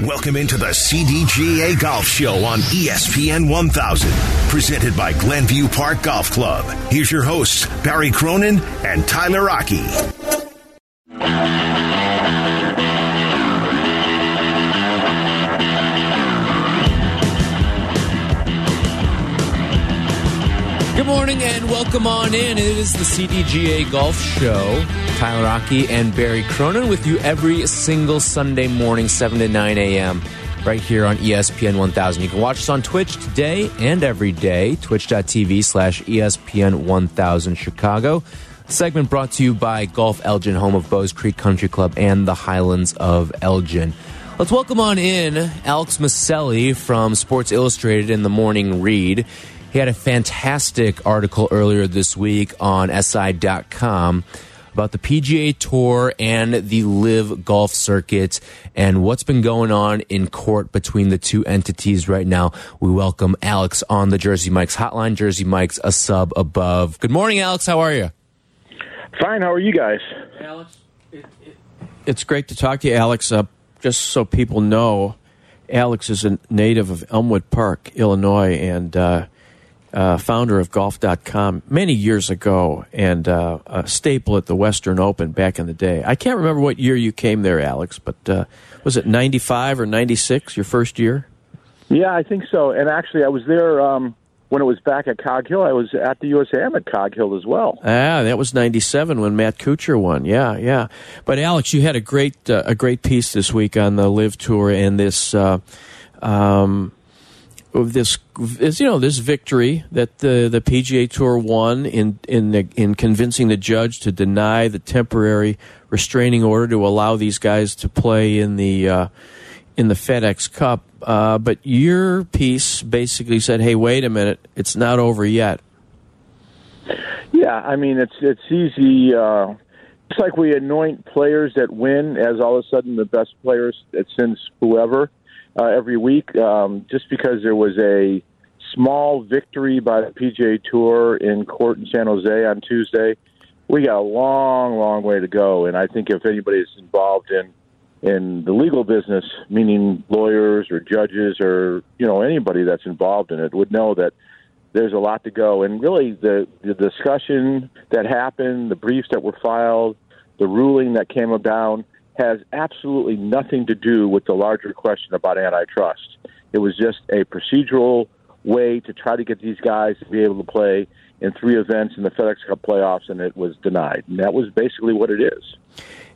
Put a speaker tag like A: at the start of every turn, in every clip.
A: Welcome into the CDGA Golf Show on ESPN 1000, presented by Glenview Park Golf Club. Here's your hosts, Barry Cronin and Tyler
B: Aki. Morning and welcome on in. It is the CDGA Golf Show. Tyler Aki and Barry Cronin with you every single Sunday morning, 7 to 9 a.m., right here on ESPN 1000. You can watch us on Twitch today and every day, twitch.tv slash ESPN 1000 Chicago. Segment brought to you by Golf Elgin, home of Bowes Creek Country Club and the Highlands of Elgin. Let's welcome on in Alex Miceli from Sports Illustrated in the Morning Read. He had a fantastic article earlier this week on SI.com about the PGA Tour and the LIV Golf Circuit and what's been going on in court between the two entities right now. We welcome Alex on the Jersey Mike's hotline. Jersey Mike's a sub above. Good morning, Alex. How are you?
C: Fine. How are you guys?
D: Alex, it, it, it's great to talk to you, Alex. Uh, just so people know, Alex is a native of Elmwood Park, Illinois, and uh, uh, founder of Golf.com many years ago, and uh, a staple at the Western Open back in the day. I can't remember what year you came there, Alex, but uh, was it '95 or '96? Your first year?
C: Yeah, I think so. And actually, I was there um, when it was back at Cog Hill. I was at the USAM at Cog Hill as well.
D: Ah, that was '97 when Matt Kuchar won. Yeah, yeah. But Alex, you had a great uh, a great piece this week on the LIV Tour and this. Uh, um, of this, this, you know, this victory that the the PGA Tour won in in the, in convincing the judge to deny the temporary restraining order to allow these guys to play in the uh, in the FedEx Cup. Uh, but your piece basically said, "Hey, wait a minute, it's not over yet."
C: Yeah, I mean it's it's easy. Uh, it's like we anoint players that win as all of a sudden the best players since whoever uh, every week, um, just because there was a small victory by the PGA Tour in court in San Jose on Tuesday. We got a long, long way to go, and I think if anybody is involved in in the legal business, meaning lawyers or judges or you know anybody that's involved in it, would know that there's a lot to go. And really, the the discussion that happened, the briefs that were filed, the ruling that came down has absolutely nothing to do with the larger question about antitrust. It was just a procedural way to try to get these guys to be able to play in three events in the FedEx Cup playoffs, and it was denied. And that was basically what it is.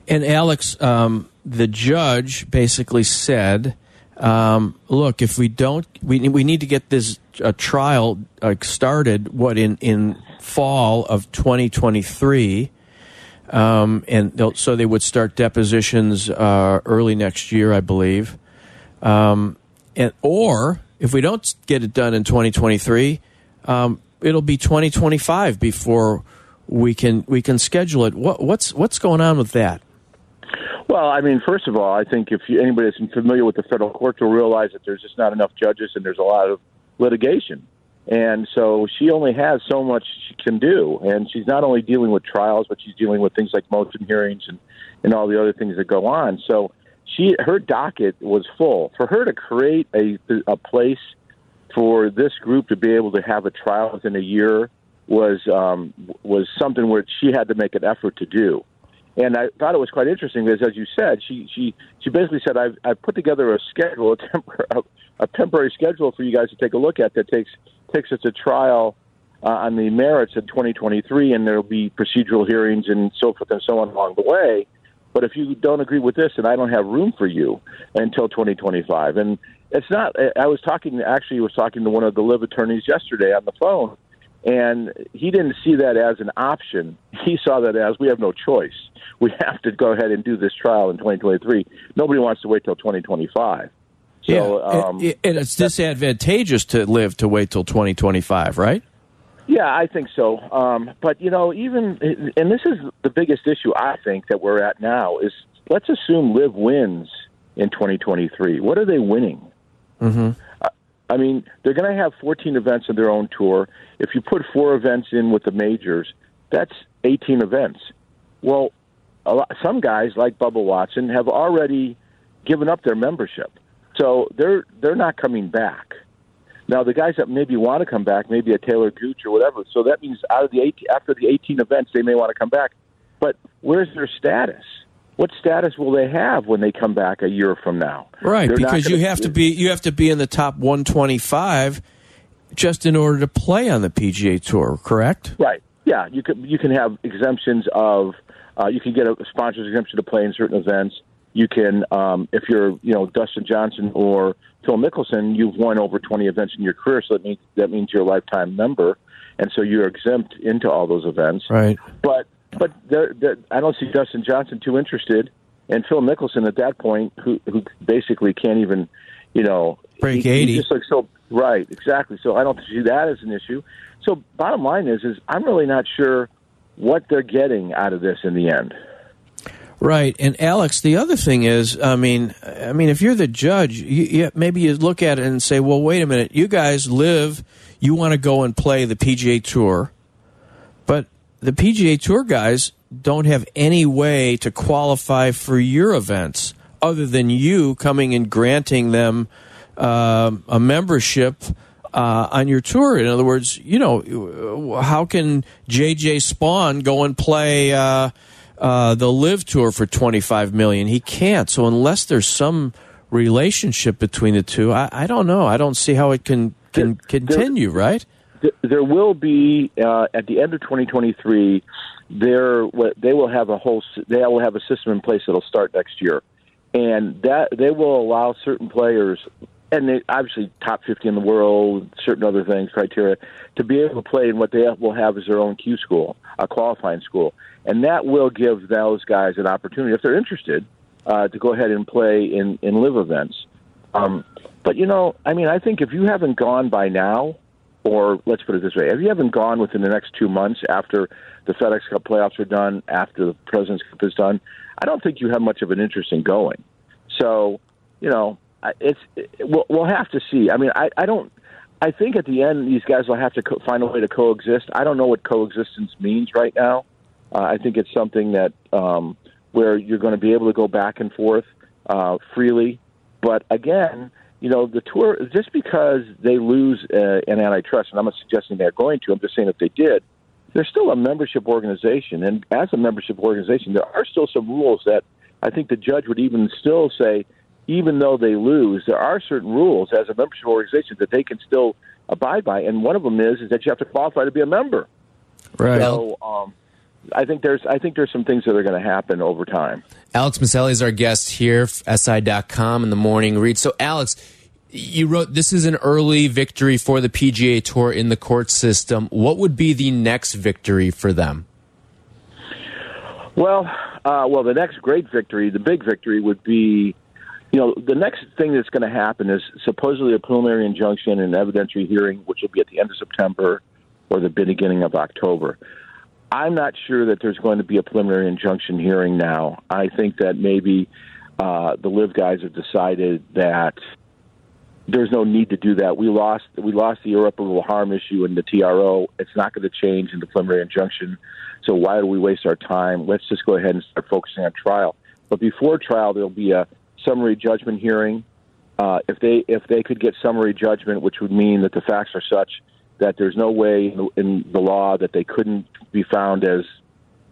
D: And Alex, um, the judge basically said, um, "Look, if we don't, we we need to get this uh, trial uh, started. What in in fall of 2023." Um, and so they would start depositions uh, early next year, I believe. Um, and or if we don't get it done in 2023, um, it'll be 2025 before we can we can schedule it. What, what's what's going on with that?
C: Well, I mean, first of all, I think if anybody that's familiar with the federal courts will realize that there's just not enough judges and there's a lot of litigation. And so she only has so much she can do. And she's not only dealing with trials, but she's dealing with things like motion hearings and, and all the other things that go on. So she her docket was full. For her to create a, a place for this group to be able to have a trial within a year was um, was something where she had to make an effort to do. And I thought it was quite interesting because, as you said, she she she basically said, "I've I've put together a schedule, a, tempor- a, a temporary schedule for you guys to take a look at that takes takes us to trial uh, on the merits in 2023, and there'll be procedural hearings and so forth and so on along the way. But if you don't agree with this, then I don't have room for you until 2025. And it's not. I was talking actually was talking to one of the LIV attorneys yesterday on the phone, and he didn't see that as an option. He saw that as we have no choice. We have to go ahead and do this trial in 2023. Nobody wants to wait till 2025. So,
D: yeah,
C: um,
D: and, and it's disadvantageous to LIV to wait till 2025, right?
C: Yeah, I think so. Um, but you know, even and this is the biggest issue I think that we're at now is let's assume LIV wins in 2023. What are they winning?
D: Mm-hmm.
C: I mean, they're going to have 14 events on their own tour. If you put four events in with the majors, that's 18 events. Well, lot, some guys like Bubba Watson have already given up their membership. So they're they're not coming back. Now the guys that maybe want to come back, maybe a Talor Gooch or whatever. So that means out of the 18, after the 18 events, they may want to come back. But where's their status? What status will they have when they come back a year from now?
D: Right,
C: They're
D: because you have to be you have to be in the top 125 just in order to play on the PGA Tour, correct?
C: Right. Yeah, you can you can have exemptions of uh, you can get a sponsor's exemption to play in certain events. You can, um, if you're you know Dustin Johnson or Phil Mickelson, you've won over 20 events in your career, so that means that means you're a lifetime member, and so you're exempt into all those events.
D: Right.
C: But but they're, they're, I don't see Dustin Johnson too interested, and Phil Mickelson at that point, who who basically can't even, you know,
D: Break
C: he-
D: 80.
C: He just looks so right, exactly. So I don't see that as an issue. So bottom line is, is I'm really not sure what they're getting out of this in the end.
D: Right, and Alex, the other thing is, I mean, I mean, if you're the judge, you, you, maybe you look at it and say, "Well, wait a minute, you guys LIV, you want to go and play the PGA Tour, but the PGA Tour guys don't have any way to qualify for your events other than you coming and granting them um a membership." Uh, on your tour, in other words, you know, how can JJ Spaun go and play uh, uh, the Live Tour for twenty five million? He can't. So unless there's some relationship between the two, I, I don't know. I don't see how it can can
C: There-
D: continue. Right?
C: Th- There will be uh, at the end of 2023. There, they will have a whole. They will have a system in place that'll start next year, and that they will allow certain players, and they, obviously top 50 in the world, certain other things, criteria, to be able to play in what they will have as their own Q school, a qualifying school, and that will give those guys an opportunity if they're interested uh, to go ahead and play in in LIV events. Um, but you know, I mean, I think if you haven't gone by now, or let's put it this way, if you haven't gone within the next two months after the FedEx Cup playoffs are done, after the President's Cup is done, I don't think you have much of an interest in going. So, you know, it's it, we'll, we'll have to see. I mean, I, I don't. I think at the end, these guys will have to co- find a way to coexist. I don't know what coexistence means right now. Uh, I think it's something that um, where you're going to be able to go back and forth uh, freely. But again, you know, the tour just because they lose uh, an antitrust, and I'm not suggesting they're going to. I'm just saying if they did, they're still a membership organization, and as a membership organization, there are still some rules that I think the judge would even still say, even though they lose, there are certain rules as a membership organization that they can still abide by, and one of them is is that you have to qualify to be a member.
D: Right.
C: So um, I think there's I think there's some things that are going to happen over time.
B: Alex Miceli is our guest here, SI.com in the morning read. So, Alex, you wrote this is an early victory for the PGA Tour in the court system. What would be the next victory for them?
C: Well, uh, well, the next great victory, the big victory, would be, you know, the next thing that's going to happen is supposedly a preliminary injunction and evidentiary hearing, which will be at the end of September or the beginning of October. I'm not sure that there's going to be a preliminary injunction hearing now. I think that maybe uh, the LIV guys have decided that there's no need to do that. We lost we lost the irreparable harm issue in the TRO. It's not going to change in the preliminary injunction. So why do we waste our time? Let's just go ahead and start focusing on trial. But before trial, there'll be a summary judgment hearing. Uh, if they if they could get summary judgment, which would mean that the facts are such that there's no way in the, law that they couldn't be found as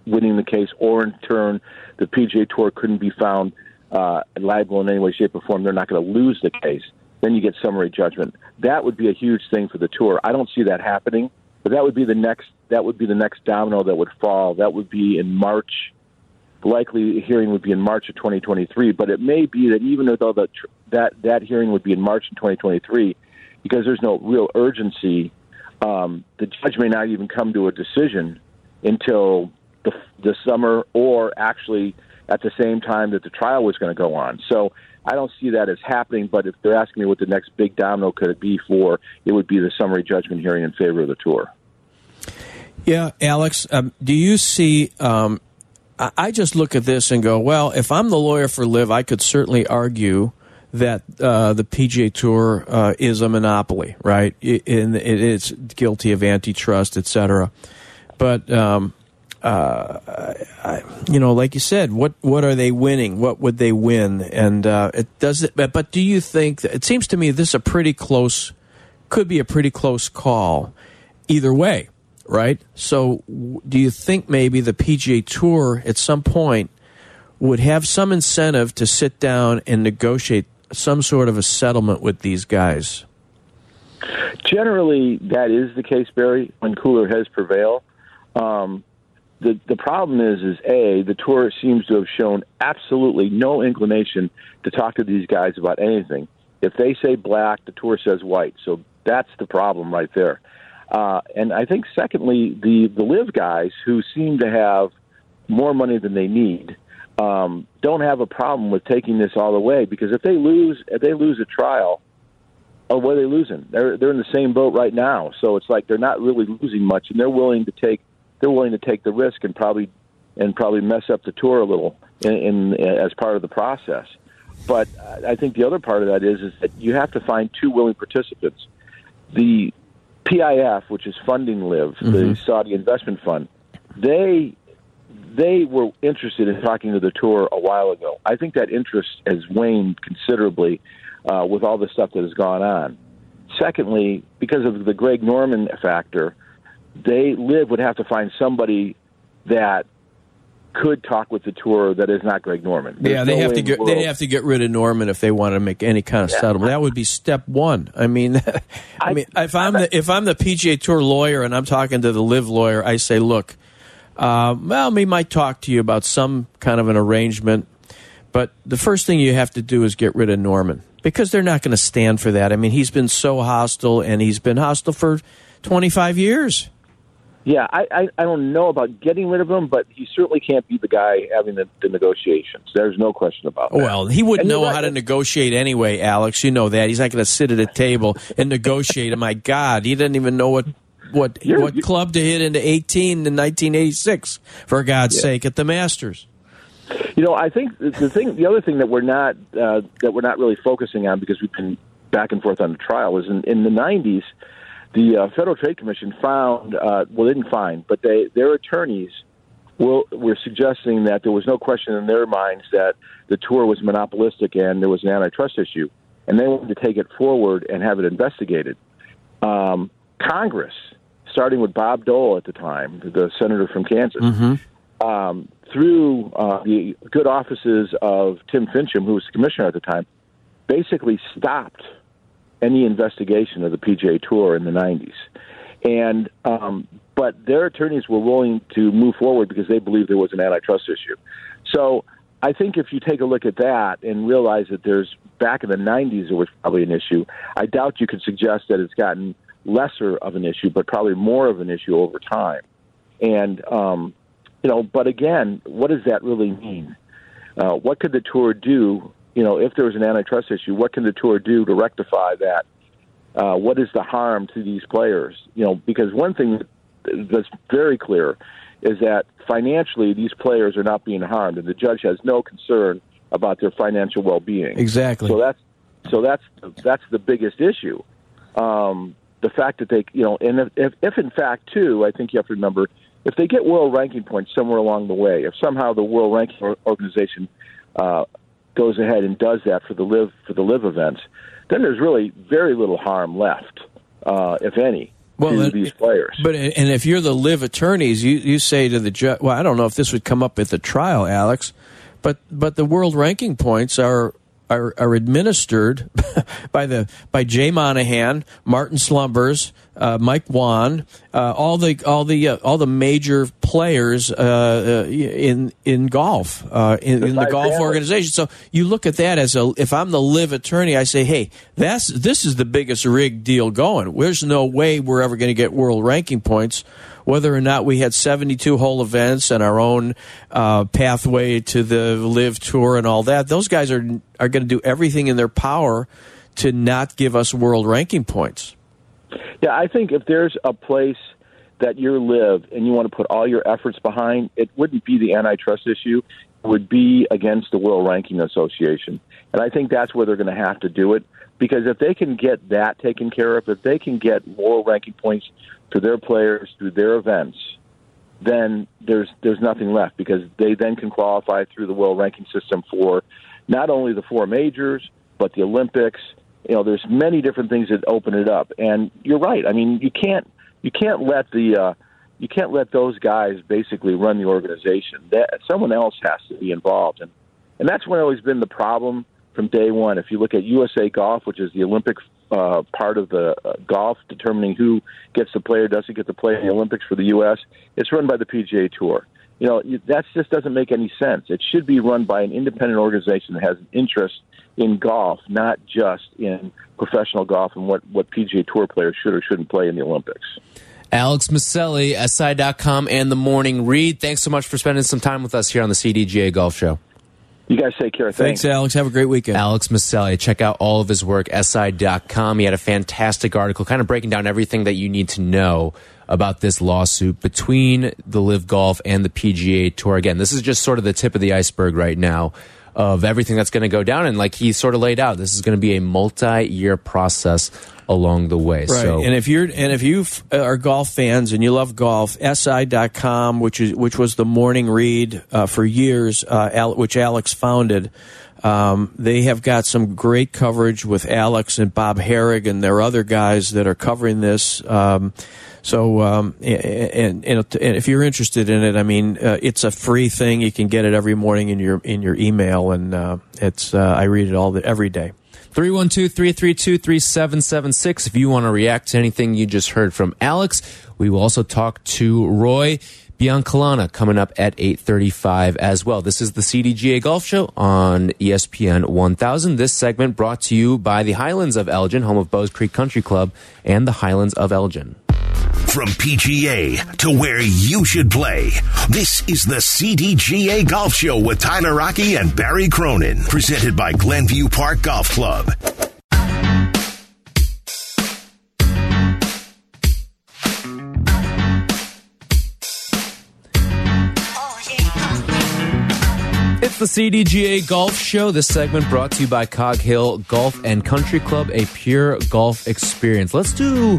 C: winning the case, or in turn, the PGA Tour couldn't be found uh, liable in any way, shape, or form. They're not going to lose the case. Then you get summary judgment. That would be a huge thing for the tour. I don't see that happening, but that would be the next. That would be the next domino that would fall. That would be in March. Likely hearing would be in March of 2023, but it may be that even though the, that that hearing would be in March of 2023, because there's no real urgency, um, the judge may not even come to a decision until the, the summer or actually at the same time that the trial was going to go on. So I don't see that as happening. But if they're asking me what the next big domino could it be for, it would be the summary judgment hearing in favor of the tour.
D: Yeah, Alex, um, do you see? Um, I I just look at this and go, well, if I'm the lawyer for LIV, I could certainly argue that uh, the PGA Tour uh, is a monopoly, right? I- And it is guilty of antitrust, et cetera. But um, uh, I, you know, like you said, what what are they winning? What would they win? And uh, it does it. But, but do you think that, it seems to me this is a pretty close, could be a pretty close call, either way, right? So, do you think maybe the PGA Tour at some point would have some incentive to sit down and negotiate some sort of a settlement with these guys?
C: Generally, that is the case, Barry. When cooler heads prevail. Um, the the problem is is a the tour seems to have shown absolutely no inclination to talk to these guys about anything. If they say black, the tour says white. So that's the problem right there. Uh, and I think secondly, the the LIV guys who seem to have more money than they need um, don't have a problem with taking this all the way because if they lose if they lose a trial, oh, what are they losing? They're they're in the same boat right now. So it's like they're not really losing much, and they're willing to take they're willing to take the risk and probably and probably mess up the tour a little in, in as part of the process. But I think the other part of that is is that you have to find two willing participants. The PIF, which is funding LIV, mm-hmm. the Saudi investment fund, they they were interested in talking to the tour a while ago. I think that interest has waned considerably uh, with all the stuff that has gone on. Secondly, because of the Greg Norman factor, they LIV would have to find somebody that could talk with the tour that is not Greg Norman.
D: There's yeah, they no have to get they have to get rid of Norman if they want to make any kind of yeah. settlement. That would be step one. I mean, I, I mean, if I'm the if I'm the PGA Tour lawyer and I'm talking to the LIV lawyer, I say, look, uh, well, we might talk to you about some kind of an arrangement, but the first thing you have to do is get rid of Norman because they're not going to stand for that. I mean, he's been so hostile, and he's been hostile for 25 years.
C: Yeah, I, I, I don't know about getting rid of him, but he certainly can't be the guy having the, the negotiations. There's no question about that.
D: Well, he wouldn't know right. how to negotiate anyway, Alex. You know that. He's not going to sit at a table and negotiate. My God, he doesn't even know what what you're, what you're, club to hit into 18 in 1986 for God's yeah. sake at the Masters.
C: You know, I think the thing, the other thing that we're not uh, that we're not really focusing on because we've been back and forth on the trial is in, in the 90s the uh, Federal Trade Commission found, uh, well, they didn't find, but they their attorneys were, were suggesting that there was no question in their minds that the tour was monopolistic and there was an antitrust issue, and they wanted to take it forward and have it investigated. Um, Congress, starting with Bob Dole at the time, the senator from Kansas, mm-hmm. um, through uh, the good offices of Tim Finchem, who was the commissioner at the time, basically stopped any investigation of the PGA Tour in the 90s. And um, but their attorneys were willing to move forward because they believed there was an antitrust issue. So I think if you take a look at that and realize that there's back in the 90s there was probably an issue, I doubt you could suggest that it's gotten lesser of an issue, but probably more of an issue over time. And um, you know, but again, what does that really mean? Uh, what could the tour do you know, if there was an antitrust issue, what can the tour do to rectify that? Uh, what is the harm to these players? You know, because one thing that's very clear is that financially these players are not being harmed, and the judge has no concern about their financial well-being.
D: Exactly.
C: So that's so that's that's the biggest issue. Um, the fact that they, you know, and if, if, if in fact too, I think you have to remember if they get world ranking points somewhere along the way, if somehow the world ranking organization uh, goes ahead and does that for the LIV for the LIV events, then there's really very little harm left, uh, if any. Well, to these players.
D: But and if you're the LIV attorneys, you, you say to the judge, well, I don't know if this would come up at the trial, Alex, but but the world ranking points are are, are administered by the by Jay Monahan, Martin Slumbers, uh, Mike Whan, uh, all the all the uh, all the major players uh, uh, in in golf uh, in, in, the golf organization. So you look at that as a if I'm the LIV attorney, I say, hey, that's this is the biggest rig deal going. There's no way we're ever going to get world ranking points whether or not we had 72 hole events and our own uh, pathway to the LIV tour and all that, those guys are are going to do everything in their power to not give us world ranking points.
C: Yeah, I think if there's a place that you're LIV and you want to put all your efforts behind, it wouldn't be the antitrust issue. It would be against the World Ranking Association. And I think that's where they're going to have to do it. Because if they can get that taken care of, if they can get moral ranking points to their players through their events, then there's there's nothing left because they then can qualify through the world ranking system for not only the four majors but the Olympics. You know, there's many different things that open it up. And you're right. I mean, you can't you can't let the uh, you can't let those guys basically run the organization. That someone else has to be involved, and and that's when always been the problem from day one. If you look at USA Golf, which is the Olympic uh, part of the uh, golf, determining who gets to play or doesn't get to play in the Olympics for the U.S., it's run by the PGA Tour. You know, that just doesn't make any sense. It should be run by an independent organization that has an interest in golf, not just in professional golf and what, what PGA Tour players should or shouldn't play in the Olympics.
B: Alex Miceli, SI.com, and The Morning Read. Thanks so much for spending some time with us here on the CDGA Golf Show.
C: You guys take care.
D: Thanks. Thanks, Alex. Have a great weekend.
B: Alex Miceli. Check out all of his work, SI.com. He had a fantastic article kind of breaking down everything that you need to know about this lawsuit between the LIV Golf and the PGA Tour. Again, this is just sort of the tip of the iceberg right now of everything that's going to go down. And like he sort of laid out, this is going to be a multi-year process along the way.
D: Right.
B: So,
D: and if you're and if you are golf fans and you love golf, SI.com, which is which was the morning read uh, for years, uh, which Alex founded. Um, they have got some great coverage with Alex and Bob Harig and their other guys that are covering this. Um, so, um, and, and, if you're interested in it, I mean, uh, it's a free thing. You can get it every morning in your in your email, and uh, it's uh, I read it all the, every day.
B: 312 332 3776. If you want to react to anything you just heard from Alex, we will also talk to Roy Biancalana coming up at 8.35 as well. This is the CDGA Golf Show on ESPN 1000. This segment brought to you by the Highlands of Elgin, home of Bowes Creek Country Club, and the Highlands of Elgin.
A: From PGA to where you should play, this is the CDGA Golf Show with Tyler Aki and Barry Cronin, presented by Glenview Park Golf Club.
B: The CDGA Golf Show. This segment brought to you by Cog Hill Golf and Country Club, a pure golf experience. Let's do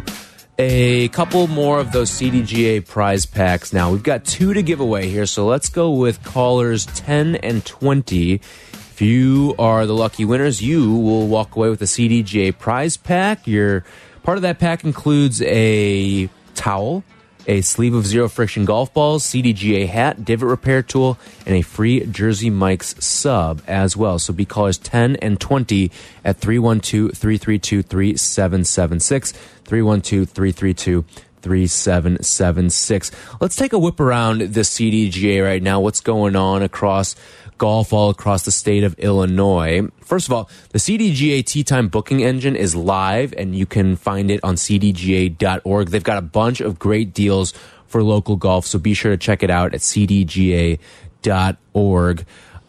B: a couple more of those CDGA prize packs now. We've got two to give away here, so let's go with callers 10 and 20. If you are the lucky winners, you will walk away with a CDGA prize pack. Your part of that pack includes a towel, a sleeve of zero friction golf balls, CDGA hat, divot repair tool, and a free Jersey Mike's sub as well. So be callers 10 and 20 at 312 332 3776. 312 332 3776. Let's take a whip around the CDGA right now. What's going on across golf all across the state of Illinois. First of all, the CDGA Tee Time booking engine is live and you can find it on cdga.org. They've got a bunch of great deals for local golf, so be sure to check it out at cdga.org.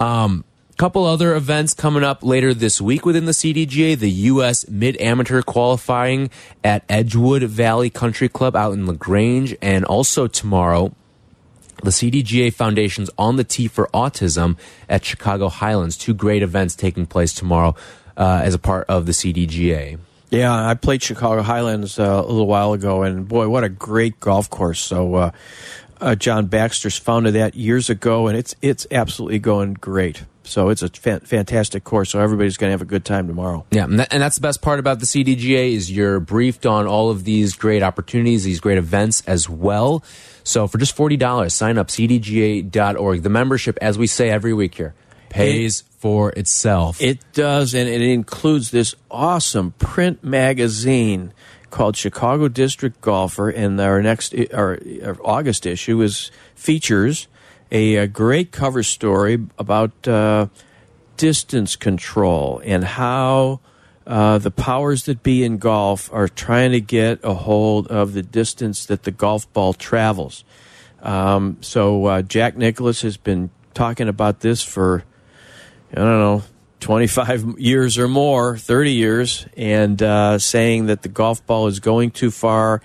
B: Um, couple other events coming up later this week within the CDGA. The U.S. Mid Amateur qualifying at Edgewood Valley Country Club out in LaGrange, and also tomorrow the CDGA Foundation's On the Tee for Autism at Chicago Highlands. Two great events taking place tomorrow uh, as a part of the CDGA.
D: Yeah, I played Chicago Highlands uh, a little while ago, and boy, what a great golf course! So, uh, uh John Baxter's founded that years ago, and it's it's absolutely going great. So it's a fa fantastic course. So everybody's going to have a good time tomorrow.
B: Yeah, and, that, and, that's the best part about the CDGA is you're briefed on all of these great opportunities, these great events as well. So for just $40, sign up cdga.org. The membership, as we say every week here, pays it, for itself.
D: It does, and it includes this awesome print magazine called Chicago District Golfer, and our next our, our August issue is features a, a great cover story about uh, distance control and how uh, the powers that be in golf are trying to get a hold of the distance that the golf ball travels. Um, so uh, Jack Nicklaus has been talking about this for I don't know 25 years or more, 30 years, and uh, saying that the golf ball is going too far,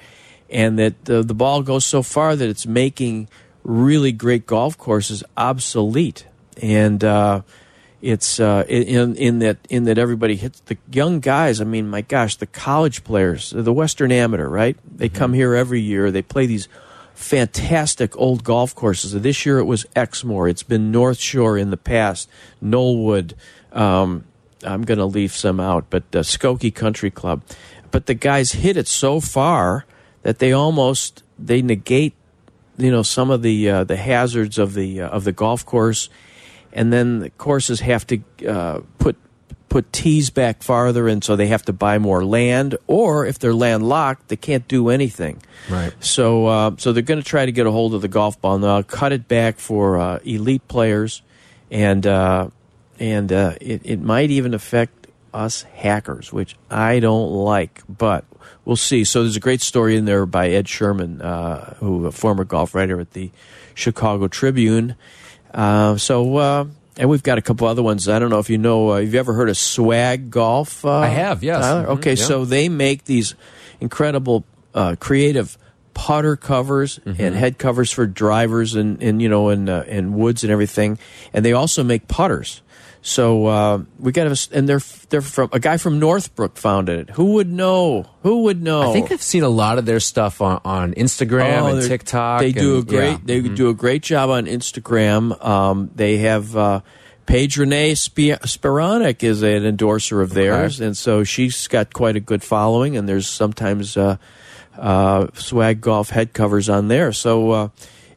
D: and that the, the ball goes so far that it's making really great golf courses obsolete. And uh, it's uh, in in that in that everybody hits the young guys. I mean, my gosh, the college players, the Western Amateur, right? They mm -hmm. come here every year. They play these fantastic old golf courses. This year it was Exmoor. It's been North Shore in the past, Knollwood. Um, I'm going to leave some out, but uh, Skokie Country Club. But the guys hit it so far that they almost they negate, you know, some of the uh, the hazards of the uh, of the golf course, and then the courses have to uh, put put tees back farther, and so they have to buy more land. Or if they're landlocked, they can't do anything.
B: Right.
D: So, uh, so they're going to try to get a hold of the golf ball now, cut it back for uh, elite players, and uh, and uh, it it might even affect us hackers, which I don't like, but we'll see. So there's a great story in there by Ed Sherman, uh, who a former golf writer at the Chicago Tribune. Uh, so. Uh, and we've got a couple other ones. I don't know if you know. Uh, have you ever heard of Swag Golf? Uh,
B: I have, yes.
D: Tyler?
B: Mhm,
D: okay,
B: yeah.
D: so they make these incredible, uh, creative putter covers
B: Mm-hmm.
D: and head covers for drivers and, and you know and uh, and woods and everything. And they also make putters. So uh, we got to, and they're they're from a guy from Northbrook founded it. Who would know? Who would know?
B: I think I've seen a lot of their stuff on, on Instagram
D: Oh,
B: and TikTok.
D: They do a great
B: yeah.
D: They do a great job on Instagram. Um, they have uh, Paige Renee Spi- Spiranac is an endorser of theirs, and so she's got quite a good following. And there's sometimes uh, uh, swag golf head covers on there. So. Uh,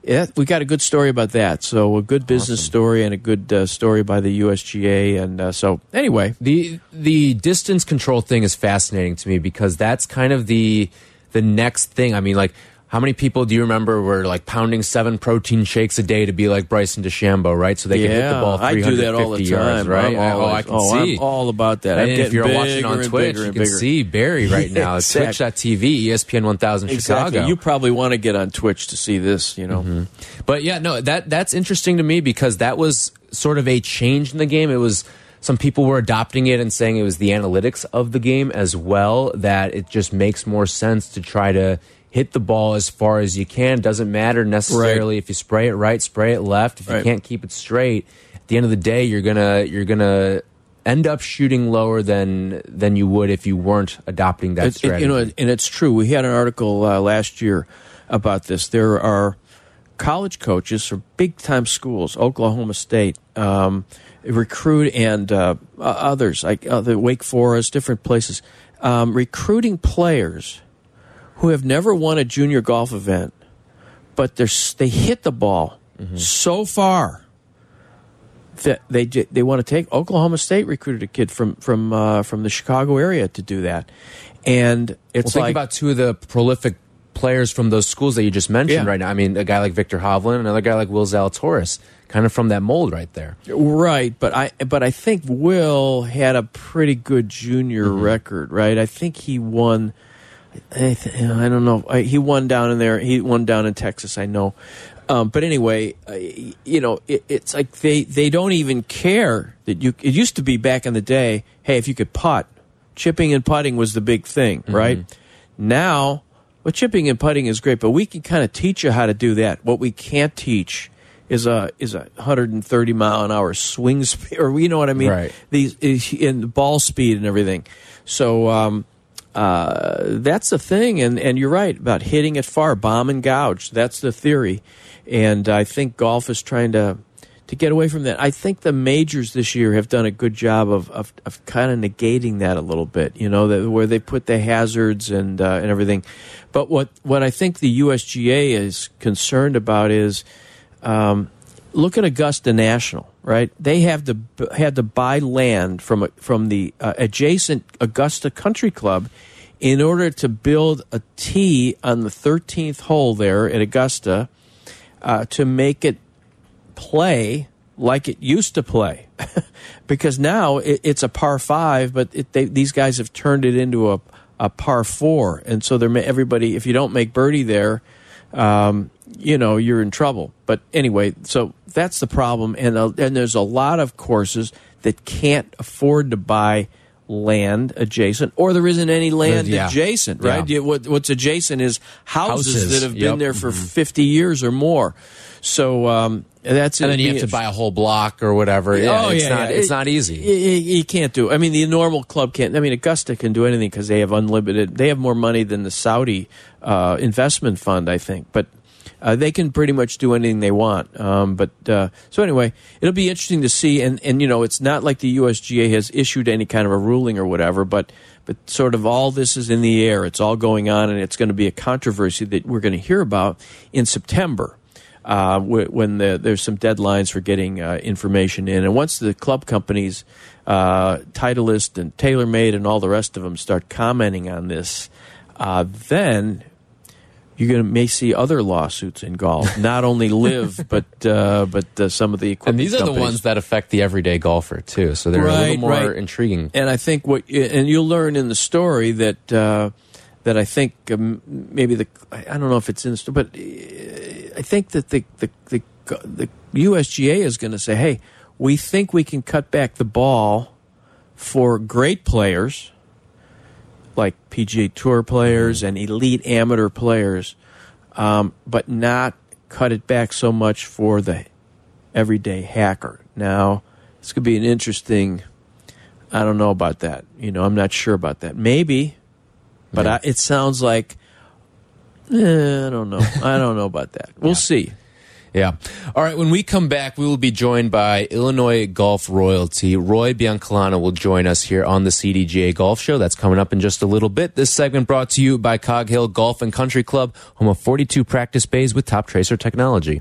D: yeah, we got a good story about that. So a good business story and a good uh, story by the USGA. And uh, so anyway,
B: The the distance control thing is fascinating to me because that's kind of the the next thing. I mean, like how many people do you remember were like pounding seven protein shakes a day to be like Bryson DeChambeau, right? So they can hit the
D: yeah,
B: ball
D: I
B: 350
D: do that all the time.
B: yards, right?
D: I'm
B: oh, I can
D: oh,
B: see.
D: I'm all about that. I'm
B: if you're watching on Twitch, you
D: and
B: can see Barry right now.
D: Exactly.
B: Twitch.tv, ESPN 1000
D: Exactly.
B: Chicago.
D: You probably want to get on Twitch to see this. You know.
B: Mm-hmm. But yeah, no, that that's interesting to me because that was sort of a change in the game. It was some people were adopting it and saying it was the analytics of the game as well that it just makes more sense to try to hit the ball as far as you can. Doesn't matter necessarily if you spray it right, spray it left. If you can't keep it straight, at the end of the day, you're gonna you're gonna end up shooting lower than than you would if you weren't adopting that
D: It- it-
B: strategy.
D: you know, and it's true. We had an article uh, last year about this. There are college coaches from big time schools, Oklahoma State, um, recruit and uh, uh, others like uh, the Wake Forest, different places, um, recruiting players who have never won a junior golf event, but they're they hit the ball so far that they they want to take Oklahoma State recruited a kid from from uh, from the Chicago area to do that, and
B: Well,
D: it's
B: think
D: like
B: about two of the prolific players from those schools that you just mentioned
D: Yeah.
B: right now. I mean, a guy like Viktor Hovland, another guy like Will Zalatoris, kind of from that mold right there.
D: right, but I but I think Will had a pretty good junior
B: Mm-hmm.
D: record, right? I think he won. I, th- I don't know. I, he won down in there. He won down in Texas. I know. Um, but anyway, uh, you know, it, it's like they, they don't even care that you. It used to be back in the day. Hey, if you could putt, chipping and putting was the big thing, right? Now, well, chipping and putting is great, but we can kind of teach you how to do that. What we can't teach is a is a 130 mile an hour swing speed, or you know what I mean?
B: Right.
D: These and ball speed and everything. So. Um, uh, that's the thing, and, and you're right about hitting it far, bomb and gouge. That's the theory, and I think golf is trying to to get away from that. I think the majors this year have done a good job of of, of kind of negating that a little bit. You know, that, where they put the hazards and uh, and everything. But what what I think the USGA is concerned about is. Um, look at Augusta National, right? They have to had to buy land from from the uh, adjacent Augusta Country Club in order to build a tee on the 13th hole there at Augusta uh, to make it play like it used to play, because now it, it's a par five, but it, they, these guys have turned it into a a par four, and so they're everybody. If you don't make birdie there, um, you know you're in trouble. But anyway, so that's the problem, and uh, and there's a lot of courses that can't afford to buy land adjacent, or there isn't any land
B: Yeah.
D: adjacent. Right?
B: Yeah.
D: What, what's adjacent is houses,
B: Houses.
D: that have been
B: Yep.
D: There for 50 years or more. So um, that's
B: And then you have to buy a whole block or whatever. Yeah,
D: oh
B: it's
D: yeah,
B: not
D: yeah.
B: it's
D: It-
B: not easy.
D: You can't do. I mean, the normal club can't. I mean, Augusta can do anything because they have unlimited. They have more money than the Saudi uh, investment fund, I think. But uh, they can pretty much do anything they want. Um, but uh, so anyway, it'll be interesting to see. And and you know, it's not like the USGA has issued any kind of a ruling or whatever, but but sort of all this is in the air. It's all going on, and it's going to be a controversy that we're going to hear about in September. Uh, when the, there's some deadlines for getting uh, information in, and once the club companies, uh, Titleist and TaylorMade and all the rest of them start commenting on this, uh, then you're may see other lawsuits in golf, not only LIV but uh, but uh, some of the equipment.
B: And these are
D: companies.
B: the ones that affect the everyday golfer too, so they're
D: Right,
B: a little more
D: right.
B: intriguing.
D: And I think what, and you'll learn in the story that uh, that I think um, maybe the I don't know if it's in the story, but uh, I think that the the the, the USGA is going to say, hey, we think we can cut back the ball for great players like PGA Tour players and elite amateur players, um, but not cut it back so much for the everyday hacker. Now, this could be an interesting. I don't know about that. You know, I'm not sure about that. Maybe, but I, it sounds like. Eh, I don't know. I don't know about that. We'll see.
B: Yeah. All right. When we come back, we will be joined by Illinois golf royalty. Roy Biancalana will join us here on the CDGA Golf Show. That's coming up in just a little bit. This segment brought to you by Cog Hill Golf and Country Club, home of 42 practice bays with top tracer technology.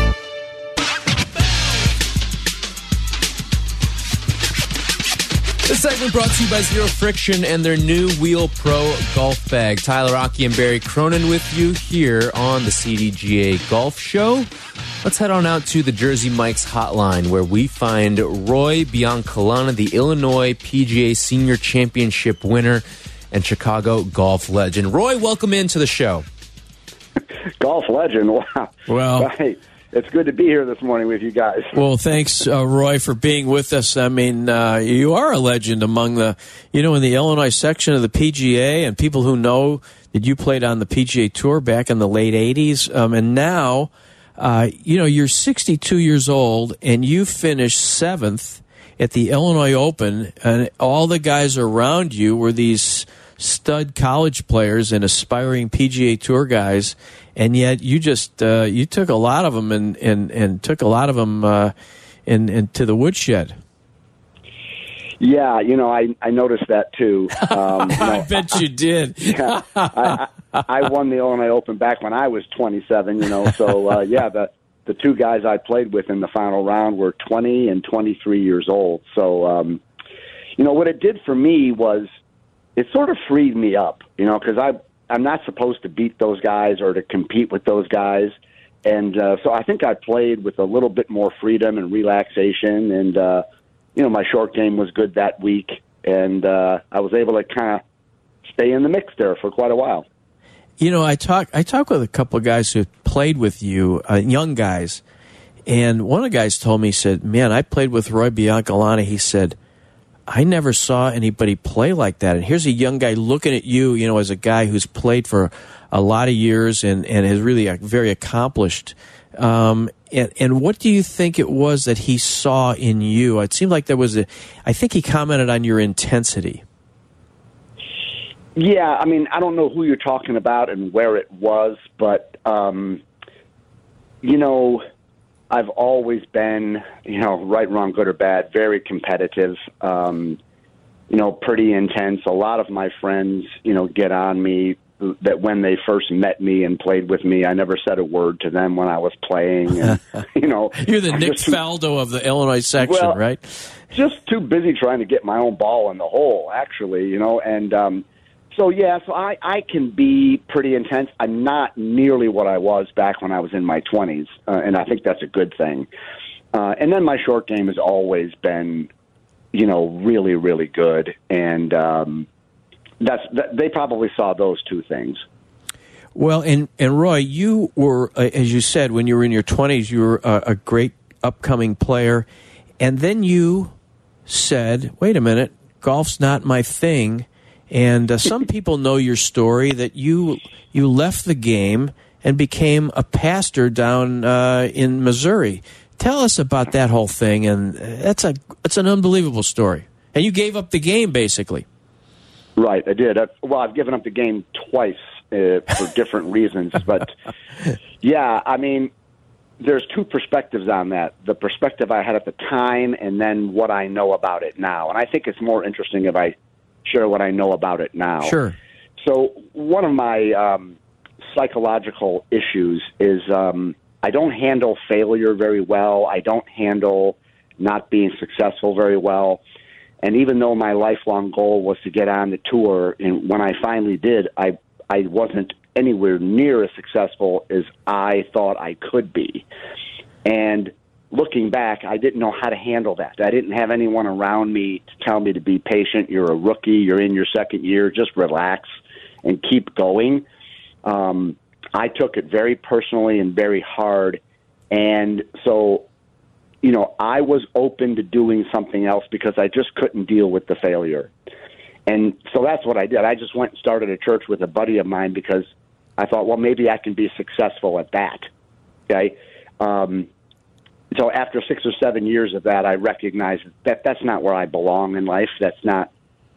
B: This segment brought to you by Zero Friction and their new Wheel Pro golf bag. Tyler Aki and Barry Cronin with you here on the CDGA Golf Show. Let's head on out to the Jersey Mike's hotline where we find Roy Biancalana, the Illinois PGA Senior Championship winner and Chicago golf legend. Roy, welcome into the show.
E: golf legend. Wow.
D: Well-
E: Right. It's good to be here this morning with you guys.
D: Well, thanks, uh, Roy, for being with us. I mean, uh, you are a legend among the, you know, in the Illinois section of the PGA, and people who know that you played on the PGA Tour back in the late '80s, um, and now, uh, you know, you're 62 years old, and you finished seventh at the Illinois Open, and all the guys around you were these stud college players and aspiring PGA Tour guys, and yet you just uh, you took a lot of them and and, and took a lot of them uh, in, into the woodshed.
E: Yeah, you know, I I noticed that too. Um, you
D: I bet you did.
E: yeah, I, I, I won the Illinois Open back when I was 27. You know, so uh, yeah, the the two guys I played with in the final round were 20 and 23 years old. So, um, you know, what it did for me was it sort of freed me up. You know, because I I'm not supposed to beat those guys or to compete with those guys. And uh, so I think I played with a little bit more freedom and relaxation, and uh, you know my short game was good that week, and uh, I was able to kind of stay in the mix there for quite a while.
D: You know, I talk I talk with a couple of guys who played with you, uh, young guys, and one of the guys told me he said, "Man, I played with Roy Biancalana." He said, "I never saw anybody play like that." And here's a young guy looking at you, you know, as a guy who's played for a lot of years and and is really uh, very accomplished. Um, and, and what do you think it was that he saw in you? It seemed like there was a. I think he commented on your intensity.
E: Yeah, I mean, I don't know who you're talking about and where it was, but um, you know, I've always been, you know, right, wrong, good or bad, very competitive. Um, you know, pretty intense. A lot of my friends, you know, get on me that when they first met me and played with me, I never said a word to them when I was playing. And, you know,
D: You're the
E: I'm
D: Nick
E: just
D: Faldo of the Illinois section,
E: Well,
D: right?
E: just too busy trying to get my own ball in the hole, actually, you know. And um, so, yeah, so I, I can be pretty intense. I'm not nearly what I was back when I was in my 20s, uh, and I think that's a good thing. Uh, and then my short game has always been, you know, really, really good. And um, that's that, they probably saw those two things.
D: Well, and and Roy, you were, uh, as you said, when you were in your twenties, you were a great upcoming player, and then you said, "Wait a minute, golf's not my thing." And uh, some people know your story that you you left the game and became a pastor down uh, in Missouri. Tell us about that whole thing, and that's a it's an unbelievable story. And you gave up the game basically.
E: Right, I did. I, well, I've given up the game twice uh, for different reasons, but yeah, I mean, there's two perspectives on that: the perspective I had at the time, and then what I know about it now. And I think it's more interesting if I share what I know about it now.
D: Sure.
E: So one of my um, psychological issues is um, I don't handle failure very well. I don't handle not being successful very well. And even though my lifelong goal was to get on the tour, and when I finally did, I I wasn't anywhere near as successful as I thought I could be. And looking back, I didn't know how to handle that. I didn't have anyone around me to tell me to be patient. You're a rookie. You're in your second year. Just relax and keep going. Um, I took it very personally and very hard. And so you know, I was open to doing something else because I just couldn't deal with the failure. And so that's what I did. I just went and started a church with a buddy of mine because I thought, well, maybe I can be successful at that. Okay. Um, so after six or seven years of that, I recognized that that's not where I belong in life. That's not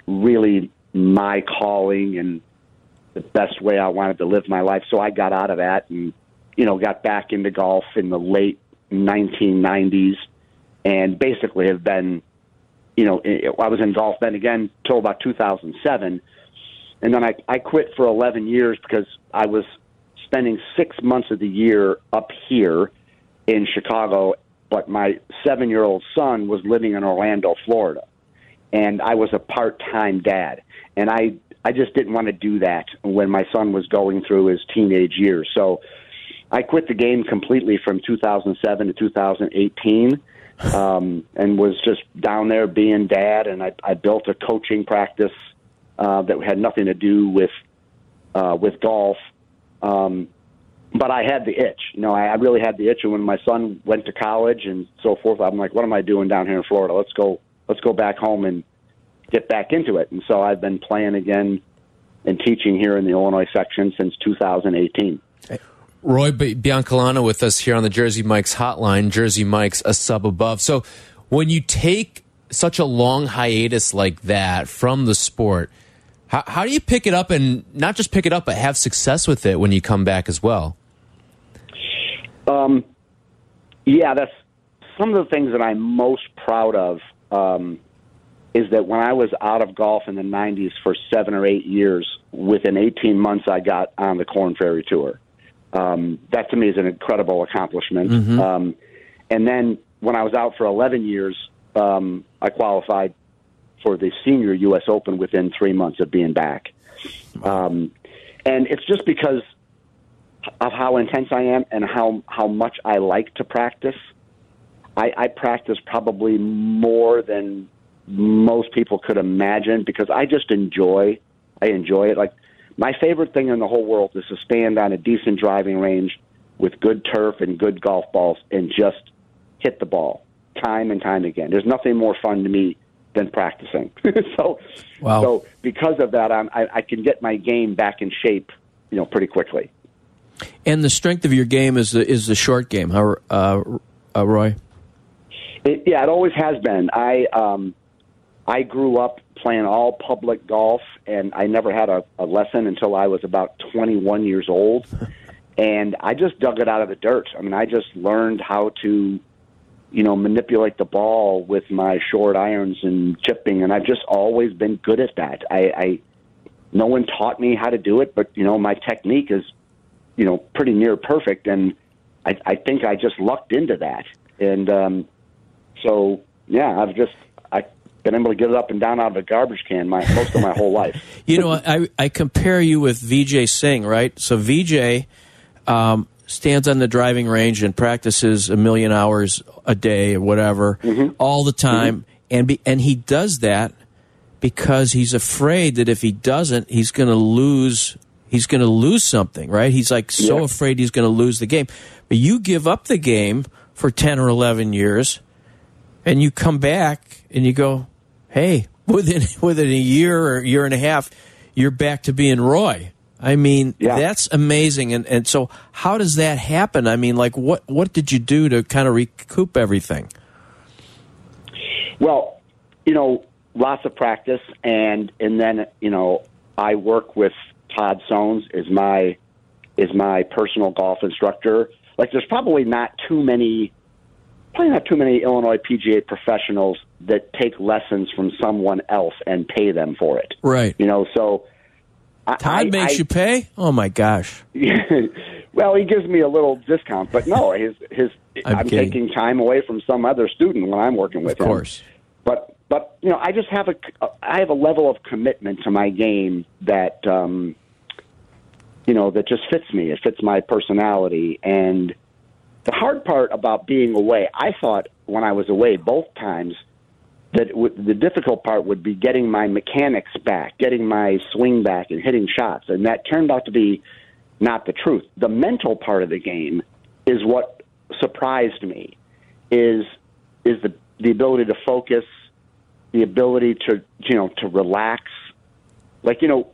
E: really my calling and the best way I wanted to live my life. So I got out of that and, you know, got back into golf in the late 1990s, and basically have been, you know, eh, eh, I was in golf then again till about 2007, and then I I quit for 11 years because I was spending six months of the year up here in Chicago, but my seven year old son was living in Orlando, Florida, and I was a part time dad, and I I just didn't want to do that when my son was going through his teenage years, so I quit the game completely from 2007 to 2018, um, and was just down there being dad. And I, I built a coaching practice uh, that had nothing to do with uh, with golf. Um, but I had the itch. You know, I, I really had the itch. And when my son went to college and so forth, I'm like, what am I doing down here in Florida? Let's go. Let's go back home and get back into it. And so I've been playing again and teaching here in the Illinois section since 2018.
B: Roy Biancalana with us here on the Jersey Mike's hotline. Jersey Mike's a sub above. So when you take such a long hiatus like that from the sport, how, how do you pick it up and not just pick it up, but have success with it when you come back as well?
E: Um, yeah, that's some of the things that I'm most proud of. Um, is that when I was out of golf in the 90s for seven or eight years, within 18 months, I got on the Korn Ferry Tour. Um, that to me is an incredible accomplishment. Mm-hmm. Um, and then when I was out for 11 years, um, I qualified for the senior U.S. Open within three months of being back. Um, and it's just because of how intense I am and how, how much I like to practice. I, I practice probably more than most people could imagine because I just enjoy I enjoy it. Like my favorite thing in the whole world is to stand on a decent driving range with good turf and good golf balls and just hit the ball time and time again. There's nothing more fun to me than practicing. so, wow. so because of that, I'm, I, I can get my game back in shape, you know, pretty quickly.
D: And the strength of your game is the is the short game, huh, uh, uh, Roy?
E: It, yeah, it always has been. I um, I grew up playing all public golf, and I never had a, a lesson until I was about 21 years old. and I just dug it out of the dirt. I mean, I just learned how to, you know, manipulate the ball with my short irons and chipping, and I've just always been good at that. I, I no one taught me how to do it, but you know, my technique is, you know, pretty near perfect, and I, I think I just lucked into that. And um, so, yeah, I've just I've been able to get it up and down out of a garbage can my most of my whole life.
D: You know, I I compare you with Vijay Singh, right? So Vijay um, stands on the driving range and practices a million hours a day or whatever mm -hmm. all the time, mm -hmm. and be, and he does that because he's afraid that if he doesn't, he's going to lose. He's going to lose something, right? He's like so yeah. afraid he's going to lose the game. But you give up the game for ten or eleven years, and you come back and you go, hey, within within a year or year and a half, you're back to being Roy. I mean,
E: Yeah.
D: that's amazing. And and so, how does that happen? I mean, like, what what did you do to kind of recoup everything?
E: Well, you know, lots of practice, and and then you know, I work with Todd Sones is my is my personal golf instructor. Like, there's probably not too many, probably not too many Illinois PGA professionals that take lessons from someone else and pay them for it.
D: Right.
E: You know, so I,
D: Todd
E: I-
D: makes
E: I-
D: you pay. Oh my gosh.
E: well, he gives me a little discount, but no, his his
D: I'm
E: I'm, taking time away from some other student when I'm working with
D: Of
E: him.
D: Of course.
E: But but you know, I just have a I have a level of commitment to my game that um, you know that just fits me. It fits my personality, and the hard part about being away, I thought when I was away both times that would, the difficult part would be getting my mechanics back, getting my swing back, and hitting shots, and that turned out to be not the truth. The mental part of the game is what surprised me. Is is the the ability to focus, the ability to you know to relax. Like you know,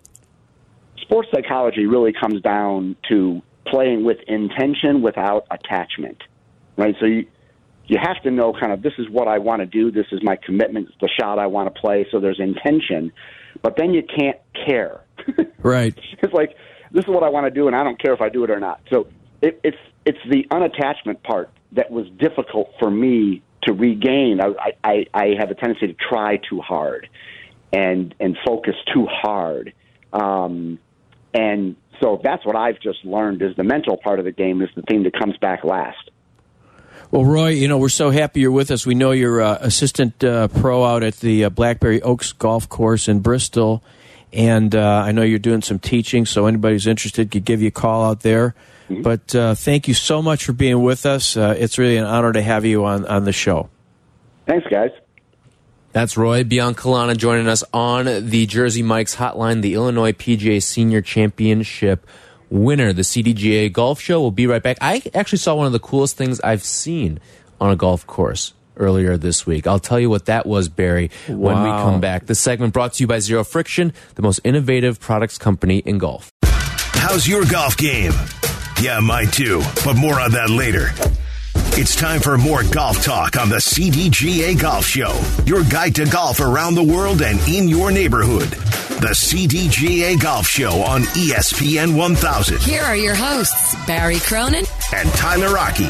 E: sports psychology really comes down to playing with intention without attachment, right? So you you have to know kind of this is what I want to do, this is my commitment, it's the shot I want to play. So there's intention, but then you can't care.
D: Right.
E: it's like this is what I want to do, and I don't care if I do it or not. So it, it's it's the unattachment part that was difficult for me to regain. I, I I have a tendency to try too hard, and and focus too hard, um, and so that's what I've just learned is the mental part of the game is the thing that comes back last.
D: Well, Roy, you know we're so happy you're with us. We know you're uh, assistant uh, pro out at the uh, Blackberry Oaks Golf Course in Bristol, and uh, I know you're doing some teaching. So anybody who's interested could give you a call out there. But uh, thank you so much for being with us. Uh, it's really an honor to have you on on the show.
E: Thanks, guys.
B: That's Roy Biancalana joining us on the Jersey Mike's hotline, the Illinois PGA Senior Championship winner, the CDGA Golf Show. We'll be right back. I actually saw one of the coolest things I've seen on a golf course earlier this week. I'll tell you what that was, Barry, when we come back. This segment brought to you by Zero Friction, the most innovative products company in golf.
A: How's your golf game? Yeah, mine too, but more on that later. It's time for more golf talk on the CDGA Golf Show, your guide to golf around the world and in your neighborhood. The CDGA Golf Show on E ESPN 1000
F: Here are your hosts, Barry Cronin
A: and Tyler Aki.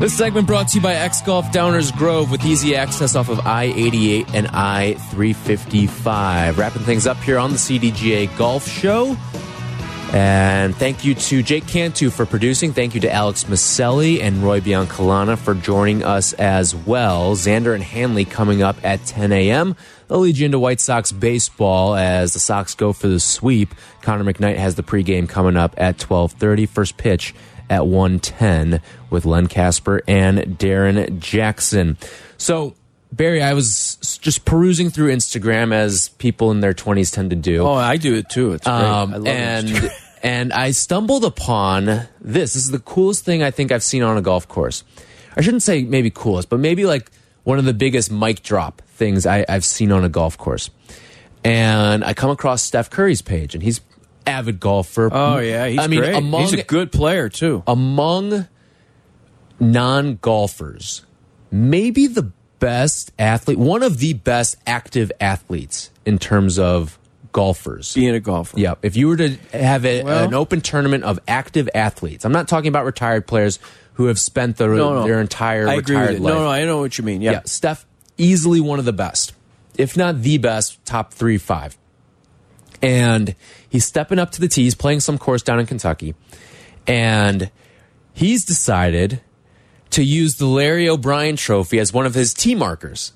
B: This segment brought to you by X Golf Downers Grove with easy access off of I 88 and I 355. Wrapping things up here on the CDGA Golf Show. And thank you to Jake Cantu for producing. Thank you to Alex Miceli and Roy Biancalana for joining us as well. Xander and Hanley coming up at 10 a.m. They'll lead you into White Sox baseball as the Sox go for the sweep. Connor McKnight has the pregame coming up at 12:30. First pitch at 110 with Len Kasper and Darrin Jackson. So, Barry, I was just perusing through Instagram as people in their 20s tend to do.
D: Oh, I do it too. It's great. I
B: Um,
D: love
B: and. and I stumbled upon this. This is the coolest thing I think I've seen on a golf course. I shouldn't say maybe coolest, but maybe like one of the biggest mic drop things I, I've seen on a golf course. And I come across Steph Curry's page, and he's avid golfer.
D: Oh yeah, he's
B: I mean,
D: great.
B: among
D: he's a good player too.
B: among non golfers, maybe the best athlete, one of the best active athletes in terms of golfers.
D: Being a golfer.
B: Yeah, if you were to have a,
D: Well-
B: an open tournament of active athletes, I'm not talking about retired players who have spent their,
D: No, no.
B: their entire
D: I
B: retired life.
D: No, no, I know what you mean. Yeah.
B: yeah, Steph easily one of the best, if not the best, top three, five. And he's stepping up to the tee. He's playing some course down in Kentucky, and he's decided to use the Larry O'Brien Trophy as one of his tee markers.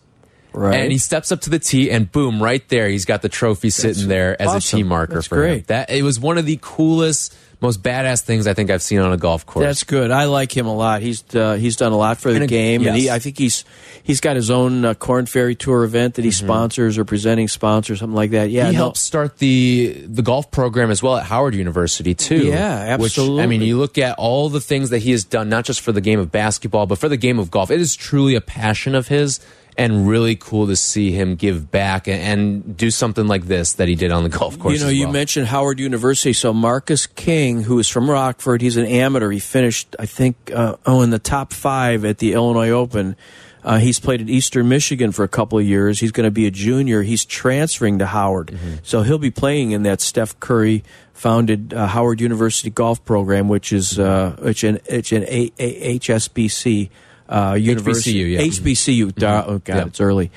D: Right.
B: And he steps up to the tee, and boom, right there, he's got the trophy sitting there as
D: awesome.
B: a tee marker
D: That's
B: for him.
D: great.
B: That it was one of the coolest, most badass things I think I've seen on a golf course.
D: That's good. I like him a lot. He's uh, he's done a lot for the
B: And a-
D: game, and he. I think he's he's got his own uh, Korn Ferry Tour event that he sponsors or presenting sponsor, something like that. Yeah,
B: he
D: no,
B: helped start the the golf program as well at Howard University too.
D: Yeah,
B: Which, I mean, you look at all the things that he has done, not just for the game of basketball, but for the game of golf. It is truly a passion of his, and really cool to see him give back and, and do something like this that he did on the golf course.
D: You know,
B: as
D: you mentioned Howard University. So Marcus King, who is from Rockford, he's an amateur. He finished, I think, uh, oh, in the top five at the Illinois Open. Uh, he's played at Eastern Michigan for a couple of years. He's going to be a junior. He's transferring to Howard,
B: Mm-hmm.
D: so he'll be playing in that Steph Curry founded uh, Howard University golf program, which is uh, which an it's an a, a, HSBC uh, university.
B: HBCU, yeah.
D: HBCU. Dar- Oh God,
B: Yeah.
D: it's early.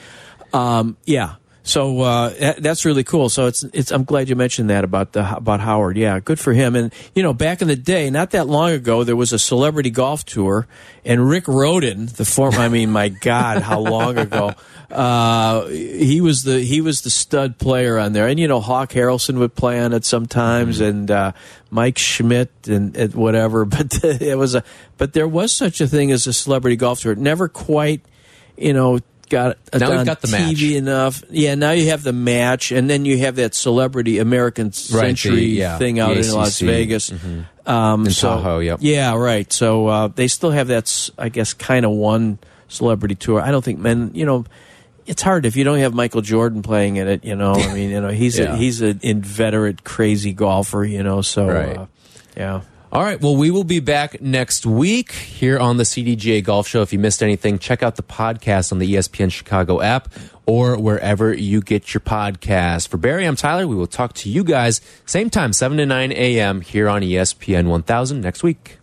D: Um, yeah. So uh, that's really cool. So it's it's. I'm glad you mentioned that about the about Howard. Yeah, good for him. And you know, back in the day, not that long ago, there was a celebrity golf tour, and Rick Rhoden, the former. I mean, my God, how long ago? Uh, he was the he was the stud player on there, and you know, Hawk Harrelson would play on it sometimes, and uh, Mike Schmidt and, and whatever. But it was a but there was such a thing as a celebrity golf tour. It never quite, you know. Got
B: Now we've got the
D: TV
B: match.
D: enough. Yeah, now you have the match, and then you have that celebrity American Century
B: the- yeah,
D: thing out in Las
B: ACC.
D: Vegas.
B: Mm-hmm.
D: Um,
B: In
D: so-
B: Tahoe, yep.
D: Yeah, right. So uh, they still have that, s- I guess, kind of one celebrity tour. I don't think men, you know, it's hard if you don't have Michael Jordan playing in it. You know, I mean, you know, he's
B: Yeah.
D: a, he's an inveterate, crazy golfer. You know, so
B: Right.
D: uh, yeah.
B: All right. Well, we will be back next week here on the CDGA Golf Show. If you missed anything, check out the podcast on the ESPN Chicago app or wherever you get your podcast. For Barry, I'm Tyler. We will talk to you guys same time, 7 to 9 a.m. here on ESPN 1000 next week.